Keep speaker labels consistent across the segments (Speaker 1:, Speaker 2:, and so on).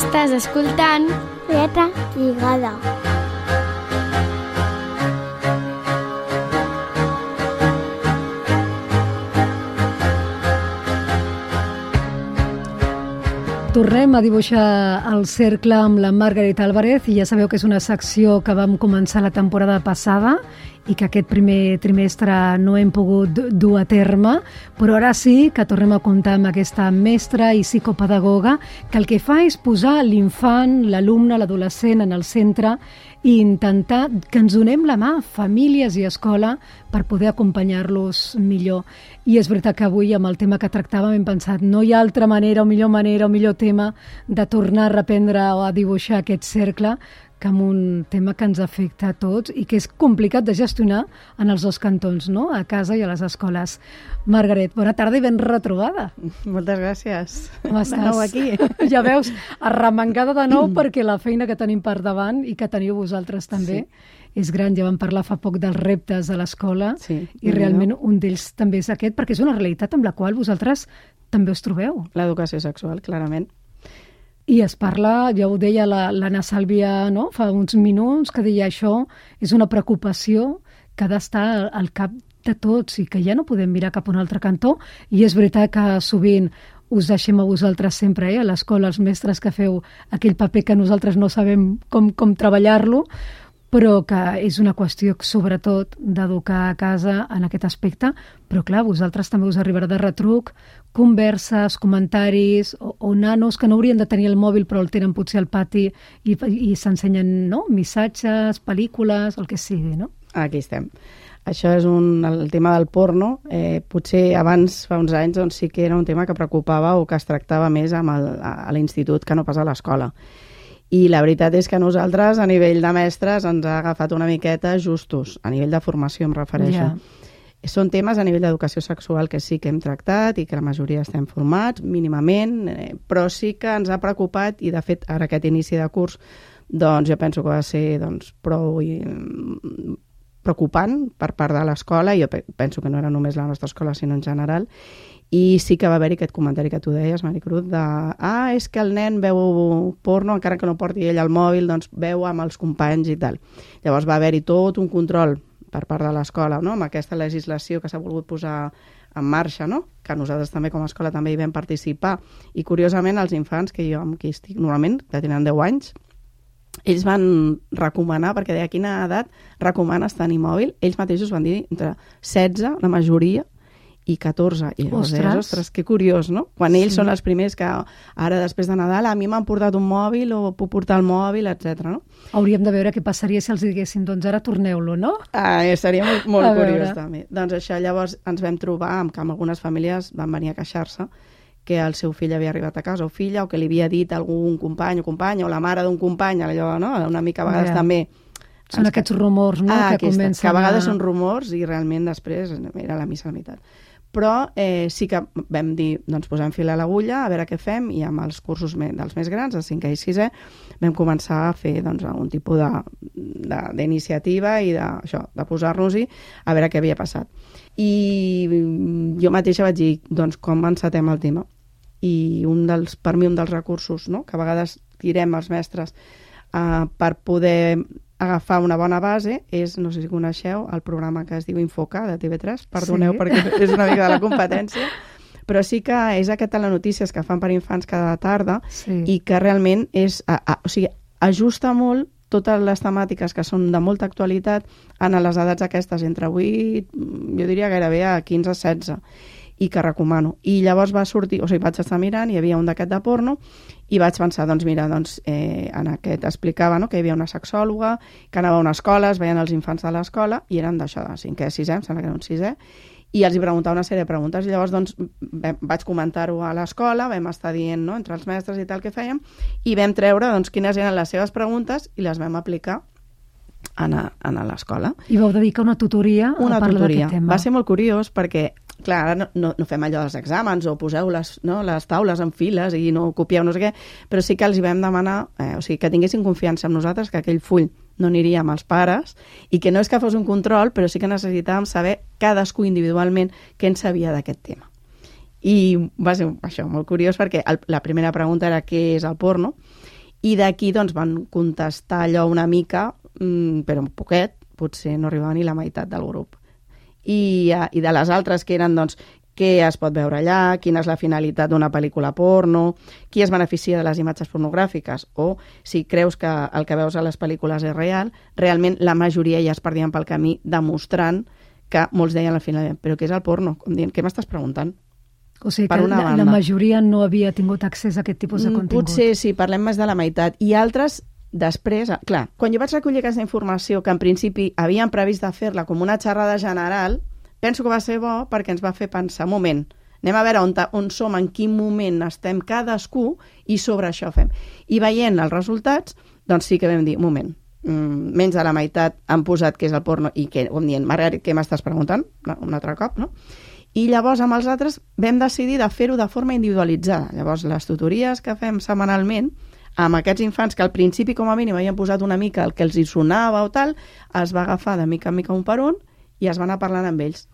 Speaker 1: Estàs escoltant
Speaker 2: Lletra lligada.
Speaker 3: Tornem a dibuixar el cercle amb la Margaret Álvarez i ja sabeu que és una secció que vam començar la temporada passada i que aquest primer trimestre no hem pogut dur a terme, però ara sí que tornem a comptar amb aquesta mestra i psicopedagoga que el que fa és posar l'infant, l'alumne, l'adolescent en el centre i intentar que ens donem la mà, famílies i escola, per poder acompanyar-los millor. I és veritat que avui, amb el tema que tractàvem, hem pensat no hi ha altra manera o millor manera o millor tema de tornar a reprendre o a dibuixar aquest cercle que amb un tema que ens afecta a tots i que és complicat de gestionar en els dos cantons, no? a casa i a les escoles. Margaret, bona tarda i ben retrobada.
Speaker 4: Moltes gràcies.
Speaker 3: Com estàs?
Speaker 4: De nou aquí.
Speaker 3: Ja veus, arremangada de nou perquè la feina que tenim per davant i que teniu vosaltres també sí. és gran. Ja vam parlar fa poc dels reptes a l'escola
Speaker 4: Sí,
Speaker 3: i realment un d'ells també és aquest perquè és una realitat amb la qual vosaltres també us trobeu.
Speaker 4: L'educació sexual, clarament.
Speaker 3: I es parla, ja ho deia l'Anna Sàlvia no? fa uns minuts, que deia això és una preocupació que ha d'estar al cap de tots i que ja no podem mirar cap a un altre cantó. I és veritat que sovint us deixem a vosaltres sempre, eh, a l'escola, els mestres que feu aquell paper que nosaltres no sabem com, com treballar-lo, però que és una qüestió, sobretot, d'educar a casa en aquest aspecte. Però, clar, vosaltres també us arribarà de retruc converses, comentaris, o, o nanos que no haurien de tenir el mòbil però el tenen potser al pati i, i s'ensenyen no? missatges, pel·lícules, el que sigui, no?
Speaker 4: Aquí estem. Això és un, el tema del porno. Eh, potser abans, fa uns anys, doncs sí que era un tema que preocupava o que es tractava més amb el, a l'institut que no pas a l'escola. I la veritat és que a nosaltres, a nivell de mestres, ens ha agafat una miqueta justos. A nivell de formació em refereixo.
Speaker 3: Ja.
Speaker 4: Són temes a nivell d'educació sexual que sí que hem tractat i que la majoria estem formats, mínimament, eh, però sí que ens ha preocupat i, de fet, ara aquest inici de curs, doncs jo penso que va ser doncs, prou i, mm, preocupant per part de l'escola, i jo pe- penso que no era només la nostra escola, sinó en general, i sí que va haver-hi aquest comentari que tu deies, Maricruz, de ah, és que el nen veu porno, encara que no porti ell el mòbil, doncs veu amb els companys i tal. Llavors va haver-hi tot un control per part de l'escola, no? amb aquesta legislació que s'ha volgut posar en marxa, no? que nosaltres també com a escola també hi vam participar. I curiosament els infants que jo amb qui estic normalment, que tenen 10 anys, ells van recomanar, perquè deia quina edat recomanes tenir mòbil, ells mateixos van dir entre 16, la majoria, i 14. I
Speaker 3: Ostres.
Speaker 4: deies, ostres, que curiós, no? Quan ells
Speaker 3: Sí.
Speaker 4: són els primers que ara, després de Nadal, a mi m'han portat un mòbil o puc portar el mòbil, etc. no?
Speaker 3: Hauríem de veure què passaria si els diguessin, doncs ara torneu-lo, no?
Speaker 4: Ah, eh, seria molt, molt curiós,
Speaker 3: veure.
Speaker 4: també. Doncs això, llavors ens vam trobar amb que amb algunes famílies van venir a queixar-se que el seu fill havia arribat a casa o filla o que li havia dit algun company o companya o la mare d'un company, allò, no? Una mica a vegades
Speaker 3: Ja.
Speaker 4: també...
Speaker 3: Són aquests rumors, no?,
Speaker 4: ah,
Speaker 3: que
Speaker 4: aquí està,
Speaker 3: comencen
Speaker 4: que a vegades
Speaker 3: a...
Speaker 4: són rumors i realment després era la missa a la meitat. Però eh, sí que vam dir, doncs posem fil a l'agulla, a veure què fem, i amb els cursos me, dels més grans, el 5è i 6è, vam començar a fer doncs, un tipus de- de- d'iniciativa i de, això, de posar-nos-hi a veure què havia passat. I mm, jo mateixa vaig dir, doncs, com encetem el tema? I un dels, per mi un dels recursos no? que a vegades tirem els mestres uh, per poder agafar una bona base és, no sé si coneixeu, el programa que es diu Infoca de TV3, perdoneu
Speaker 3: Sí.
Speaker 4: perquè és una mica de la competència, però sí que és aquest telenotícies que fan per infants cada tarda
Speaker 3: Sí.
Speaker 4: i que realment és, a, a, o sigui, ajusta molt totes les temàtiques que són de molta actualitat en les edats aquestes, entre 8, jo diria gairebé a 15-16 i que recomano. I llavors va sortir, o sigui, vaig estar mirant, hi havia un d'aquest de porno, i vaig pensar, doncs mira, doncs, eh, en aquest explicava no, que hi havia una sexòloga, que anava a una escola, es veien els infants de l'escola, i eren d'això, de 5è, 6è, em sembla que era un 6è, i els hi preguntava una sèrie de preguntes, i llavors doncs, vam, vaig comentar-ho a l'escola, vam estar dient no, entre els mestres i tal que fèiem, i vam treure doncs, quines eren les seves preguntes i les vam aplicar en, a, en l'escola
Speaker 3: I vau dedicar una tutoria
Speaker 4: una
Speaker 3: a parlar d'aquest tema.
Speaker 4: Va ser molt curiós perquè, clar, ara no, no, fem allò dels exàmens o poseu les, no, les taules en files i no copieu no sé què, però sí que els hi vam demanar, eh, o sigui, que tinguessin confiança en nosaltres, que aquell full no aniria amb els pares i que no és que fos un control, però sí que necessitàvem saber cadascú individualment què en sabia d'aquest tema. I va ser això, molt curiós, perquè el, la primera pregunta era què és el porno, i d'aquí doncs, van contestar allò una mica, mm, però un poquet, potser no arribava ni la meitat del grup. I, uh, i de les altres que eren doncs, què es pot veure allà, quina és la finalitat d'una pel·lícula porno, qui es beneficia de les imatges pornogràfiques, o si creus que el que veus a les pel·lícules és real, realment la majoria ja es perdien pel camí demostrant que molts deien al final, però què és el porno? Com dient, què m'estàs preguntant?
Speaker 3: O sigui que la, la majoria no havia tingut accés a aquest tipus de
Speaker 4: Mm,
Speaker 3: contingut.
Speaker 4: Potser sí, parlem més de la meitat. I altres, després, ah, clar, quan jo vaig recollir aquesta informació, que en principi havien previst de fer-la com una xerrada general, penso que va ser bo perquè ens va fer pensar, moment, anem a veure on, on som, en quin moment estem cadascú i sobre això fem. I veient els resultats, doncs sí que vam dir, moment, mm, menys de la meitat han posat què és el porno i que, com dient, Margaret, què m'estàs preguntant? Un altre cop, no? I llavors amb els altres vam decidir de fer-ho de forma individualitzada. Llavors les tutories que fem setmanalment amb aquests infants que al principi com a mínim havien posat una mica el que els hi sonava o tal, es va agafar de mica en mica un per un i es va anar parlant amb ells.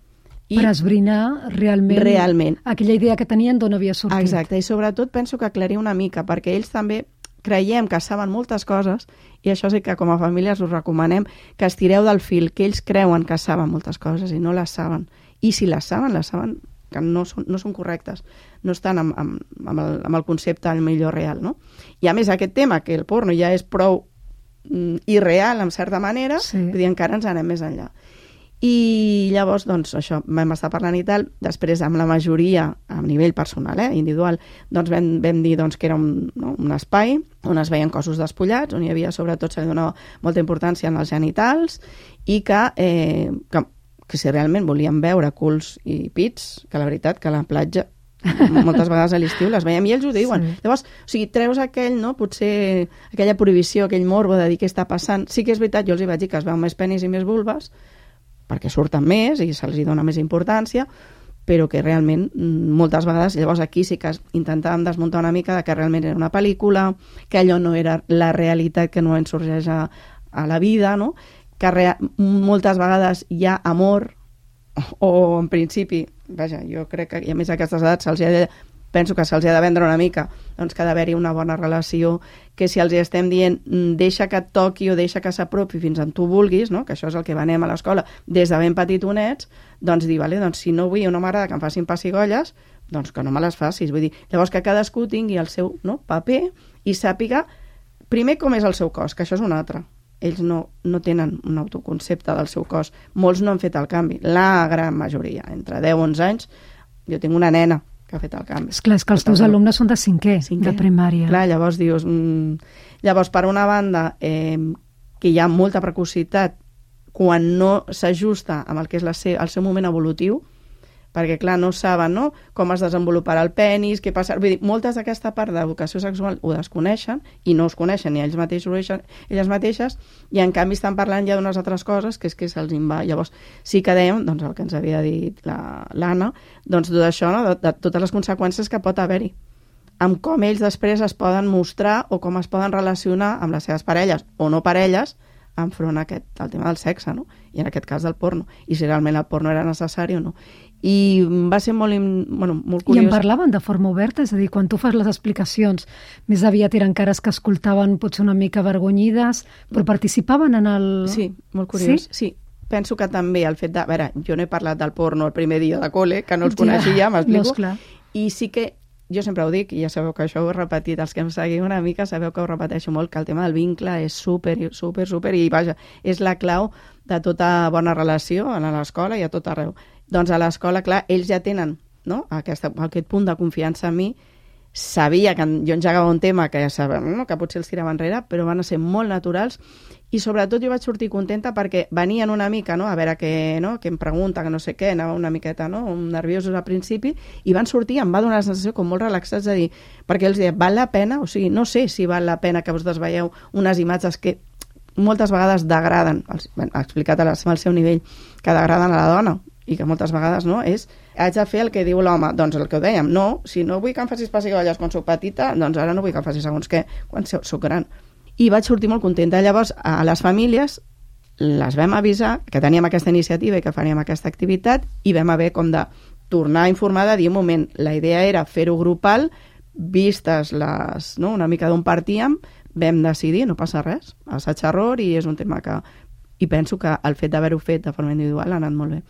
Speaker 3: I... Per esbrinar realment,
Speaker 4: Realment.
Speaker 3: aquella idea que tenien d'on havia sortit.
Speaker 4: Exacte, i sobretot penso que aclarir una mica, perquè ells també creiem que saben moltes coses i això sí que com a famílies us recomanem que estireu del fil, que ells creuen que saben moltes coses i no les saben. I si les saben, les saben que no són, no són correctes, no estan amb, amb, amb, el, amb el concepte al millor real, no? I a més aquest tema, que el porno ja és prou mm, irreal en certa manera,
Speaker 3: Sí.
Speaker 4: dir, encara ens anem més enllà. I llavors, doncs, això, vam estar parlant i tal, després amb la majoria, a nivell personal, eh, individual, doncs vam, vam dir doncs, que era un, no, un espai on es veien cossos despullats, on hi havia sobretot se li donava molta importància en els genitals i que, eh, que, que si realment volíem veure culs i pits, que la veritat que la platja moltes vegades a l'estiu les veiem i ells ho diuen.
Speaker 3: Sí.
Speaker 4: Llavors, o sigui, treus aquell, no?, potser aquella prohibició, aquell morbo de dir què està passant. Sí que és veritat, jo els hi vaig dir que es veu més penis i més vulves, perquè surten més i se'ls dona més importància, però que realment mm, moltes vegades, llavors aquí sí que intentàvem desmuntar una mica de que realment era una pel·lícula, que allò no era la realitat que no ens sorgeix a, a la vida, no? Que rea moltes vegades hi ha amor o en principi, vaja, jo crec que i a més a aquestes edats se'ls ha de, penso que se'ls ha de vendre una mica doncs que ha d'haver-hi una bona relació que si els estem dient mm, deixa que et toqui o deixa que s'apropi fins on tu vulguis, no? que això és el que venem a l'escola des de ben petitonets, doncs dir, vale, doncs si no vull o no m'agrada que em facin pessigolles, doncs que no me les facis. Vull dir, llavors que cadascú tingui el seu no, paper i sàpiga primer com és el seu cos, que això és un altre. Ells no, no tenen un autoconcepte del seu cos. Molts no han fet el canvi. La gran majoria, entre 10 i 11 anys, jo tinc una nena que ha fet el canvi.
Speaker 3: Esclar, és que els teus alumnes són de cinquè,
Speaker 4: Cinquè.
Speaker 3: de primària.
Speaker 4: Clar, llavors dius... Mm, llavors, per una banda, eh, que hi ha molta precocitat quan no s'ajusta amb el que és la se el seu moment evolutiu, perquè, clar, no saben no? com es desenvoluparà el penis, què passa... Vull dir, moltes d'aquesta part d'educació sexual ho desconeixen i no us coneixen ni ells mateixos elles mateixes i en canvi estan parlant ja d'unes altres coses que és que se'ls va. Llavors sí que dèiem, doncs el que ens havia dit la- l'Anna, doncs tot això, no? de, de totes les conseqüències que pot haver-hi amb com ells després es poden mostrar o com es poden relacionar amb les seves parelles o no parelles enfront a aquest, al tema del sexe, no? I en aquest cas del porno. I si realment el porno era necessari o no. I va ser molt, bueno, molt
Speaker 3: I en
Speaker 4: curiós.
Speaker 3: parlaven de forma oberta? És a dir, quan tu fas les explicacions, més aviat eren cares que escoltaven potser una mica avergonyides, però participaven en el...
Speaker 4: Sí, molt curiós.
Speaker 3: Sí?
Speaker 4: Sí? Penso que també el fet de... A veure, jo no he parlat del porno el primer dia de col·le, que no els
Speaker 3: Ja.
Speaker 4: coneixia,
Speaker 3: No,
Speaker 4: m'explico.
Speaker 3: esclar.
Speaker 4: I sí que jo sempre ho dic, i ja sabeu que això ho he repetit, els que em seguiu una mica sabeu que ho repeteixo molt, que el tema del vincle és super, super, super, i vaja, és la clau de tota bona relació a l'escola i a tot arreu. Doncs a l'escola, clar, ells ja tenen no? Aquesta, aquest punt de confiança en mi, sabia que jo engegava un tema que ja sabia, no? que potser els tirava enrere, però van a ser molt naturals i sobretot jo vaig sortir contenta perquè venien una mica, no?, a veure què, no?, què em pregunta, que no sé què, anava una miqueta, no?, nerviosos al principi, i van sortir, em va donar la sensació com molt relaxats de dir, perquè els deia, val la pena? O sigui, no sé si val la pena que vosaltres veieu unes imatges que moltes vegades degraden, els, ben, ha explicat al seu nivell, que degraden a la dona, i que moltes vegades no, és haig de fer el que diu l'home, doncs el que ho dèiem, no, si no vull que em facis pessigolles quan sóc petita, doncs ara no vull que em facis segons què quan so- sóc gran. I vaig sortir molt contenta. Llavors, a les famílies les vam avisar que teníem aquesta iniciativa i que faríem aquesta activitat i vam haver com de tornar a informar de dir, un moment, la idea era fer-ho grupal, vistes les, no, una mica d'on partíem, vam decidir, no passa res, assaig-error i és un tema que... I penso que el fet d'haver-ho fet de forma individual ha anat molt bé.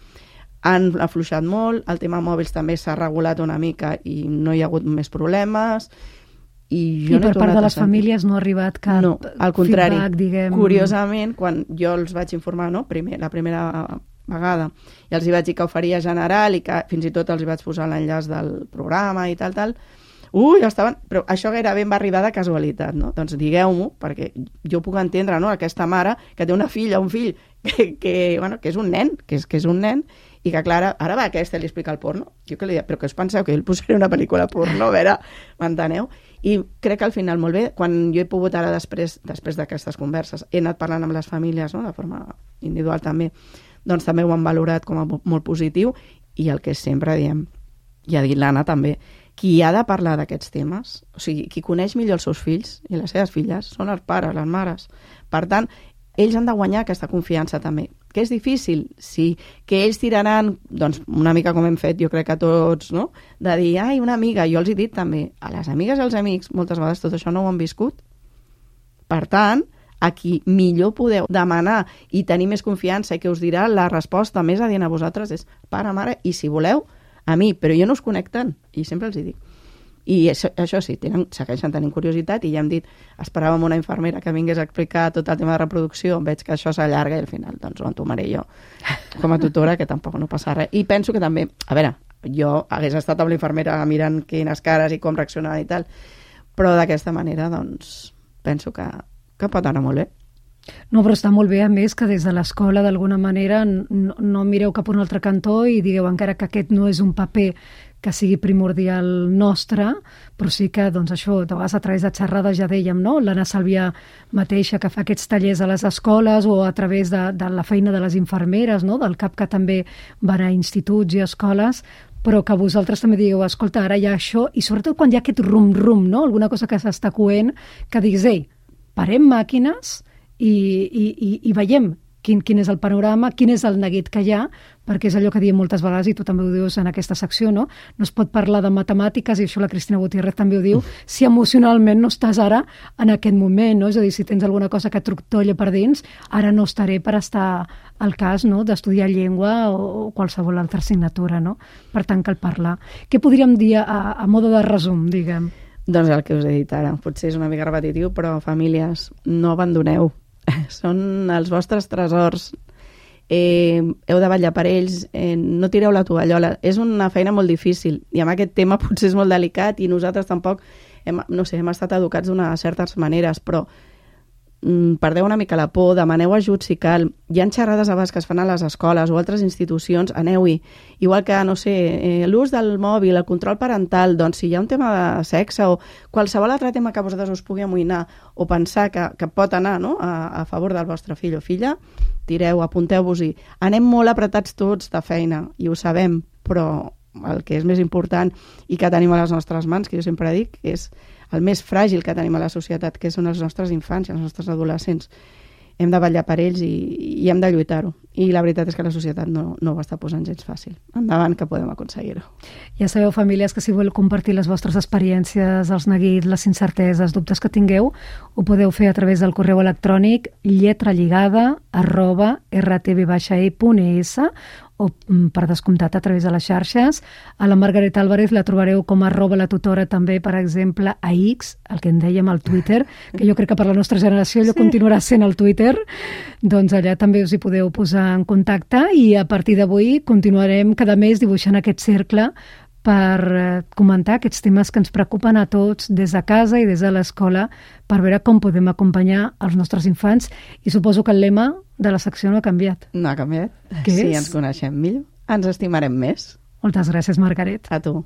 Speaker 4: Han afluixat molt, el tema mòbils també s'ha regulat una mica i no hi ha hagut més problemes, i, jo
Speaker 3: I
Speaker 4: no
Speaker 3: per part de les famílies no ha arribat cap
Speaker 4: no, al contrari,
Speaker 3: feedback, diguem...
Speaker 4: curiosament, quan jo els vaig informar, no, primer, la primera vegada, i els hi vaig dir que ho faria general i que fins i tot els hi vaig posar l'enllaç del programa i tal, tal, ui, estaven... Però això gairebé em va arribar de casualitat, no? Doncs digueu-m'ho, perquè jo puc entendre, no?, aquesta mare que té una filla, un fill, que, que, bueno, que és un nen, que és, que és un nen, i que Clara, ara va aquesta li explica el porno. Jo que li dic, però què us penseu, que ell posaré una pel·lícula porno? A veure, m'enteneu? I crec que al final molt bé, quan jo he pogut ara després després d'aquestes converses, he anat parlant amb les famílies, no?, de forma individual també, doncs també ho han valorat com a molt positiu i el que sempre diem, i ha dit l'Anna també, qui ha de parlar d'aquests temes, o sigui, qui coneix millor els seus fills i les seves filles són els pares, les mares. Per tant, ells han de guanyar aquesta confiança també. Que és difícil? Sí. Que ells tiraran, doncs, una mica com hem fet, jo crec que tots, no? De dir, ai, una amiga, jo els he dit també, a les amigues i als amics, moltes vegades tot això no ho han viscut. Per tant, a qui millor podeu demanar i tenir més confiança i que us dirà la resposta més adient a vosaltres és pare, mare, i si voleu, a mi, però jo no us connecten, i sempre els hi dic. I això, això sí, tenen, segueixen tenint curiositat i ja hem dit, esperàvem una infermera que vingués a explicar tot el tema de reproducció, veig que això s'allarga i al final doncs ho entomaré jo com a tutora, que tampoc no passa res. I penso que també, a veure, jo hagués estat amb l'infermera mirant quines cares i com reaccionaven i tal, però d'aquesta manera, doncs, penso que, que pot anar molt bé.
Speaker 3: No, però està molt bé, a més, que des de l'escola, d'alguna manera, no, no mireu cap a un altre cantó i digueu encara que aquest no és un paper que sigui primordial nostre, però sí que, doncs, això, de vegades a través de xerrades ja dèiem, no? L'Anna Sàlvia mateixa que fa aquests tallers a les escoles o a través de, de la feina de les infermeres, no? Del CAP que també van a instituts i escoles, però que vosaltres també digueu, escolta, ara hi ha això, i sobretot quan hi ha aquest rum-rum, no? Alguna cosa que s'està coent, que diguis, ei, parem màquines i, i, i, i veiem quin, quin és el panorama, quin és el neguit que hi ha, perquè és allò que diem moltes vegades, i tu també ho dius en aquesta secció, no? No es pot parlar de matemàtiques, i això la Cristina Gutiérrez també ho diu, si emocionalment no estàs ara en aquest moment, no? És a dir, si tens alguna cosa que tructolla per dins, ara no estaré per estar al cas no? d'estudiar llengua o, o qualsevol altra assignatura, no? Per tant, cal parlar. Què podríem dir a, a mode de resum, diguem?
Speaker 4: Doncs el que us he dit ara, potser és una mica repetitiu, però famílies, no abandoneu són els vostres tresors, eh, heu de ballar per ells, eh, no tireu la tovallola. És una feina molt difícil i amb aquest tema potser és molt delicat i nosaltres tampoc hem, no sé, hem estat educats d'una certes maneres, però perdeu una mica la por, demaneu ajut si cal. Hi ha xerrades a vegades que es fan a les escoles o altres institucions, aneu-hi. Igual que, no sé, eh, l'ús del mòbil, el control parental, doncs si hi ha un tema de sexe o qualsevol altre tema que vosaltres us pugui amoïnar o pensar que, que pot anar no? a, a favor del vostre fill o filla, tireu, apunteu-vos-hi. Anem molt apretats tots de feina i ho sabem, però el que és més important i que tenim a les nostres mans, que jo sempre dic, és el més fràgil que tenim a la societat, que són els nostres infants i els nostres adolescents. Hem de vetllar per ells i, i hem de lluitar-ho. I la veritat és que la societat no, no ho està posant gens fàcil. Endavant, que podem aconseguir-ho.
Speaker 3: Ja sabeu, famílies, que si voleu compartir les vostres experiències, els neguits, les incerteses, dubtes que tingueu, ho podeu fer a través del correu electrònic lletralligada arroba rtb-e.es o mm, per descomptat a través de les xarxes. A la Margaret Álvarez la trobareu com a arroba la tutora també, per exemple, a X, el que en dèiem al Twitter, que jo crec que per la nostra generació allò sí. continuarà sent el Twitter, doncs allà també us hi podeu posar en contacte i a partir d'avui continuarem cada mes dibuixant aquest cercle per eh, comentar aquests temes que ens preocupen a tots des de casa i des de l'escola per veure com podem acompanyar els nostres infants i suposo que el lema de la secció no ha canviat.
Speaker 4: No ha canviat.
Speaker 3: Què
Speaker 4: sí,
Speaker 3: és?
Speaker 4: ens coneixem millor, ens estimarem més.
Speaker 3: Moltes gràcies, Margaret.
Speaker 4: A tu.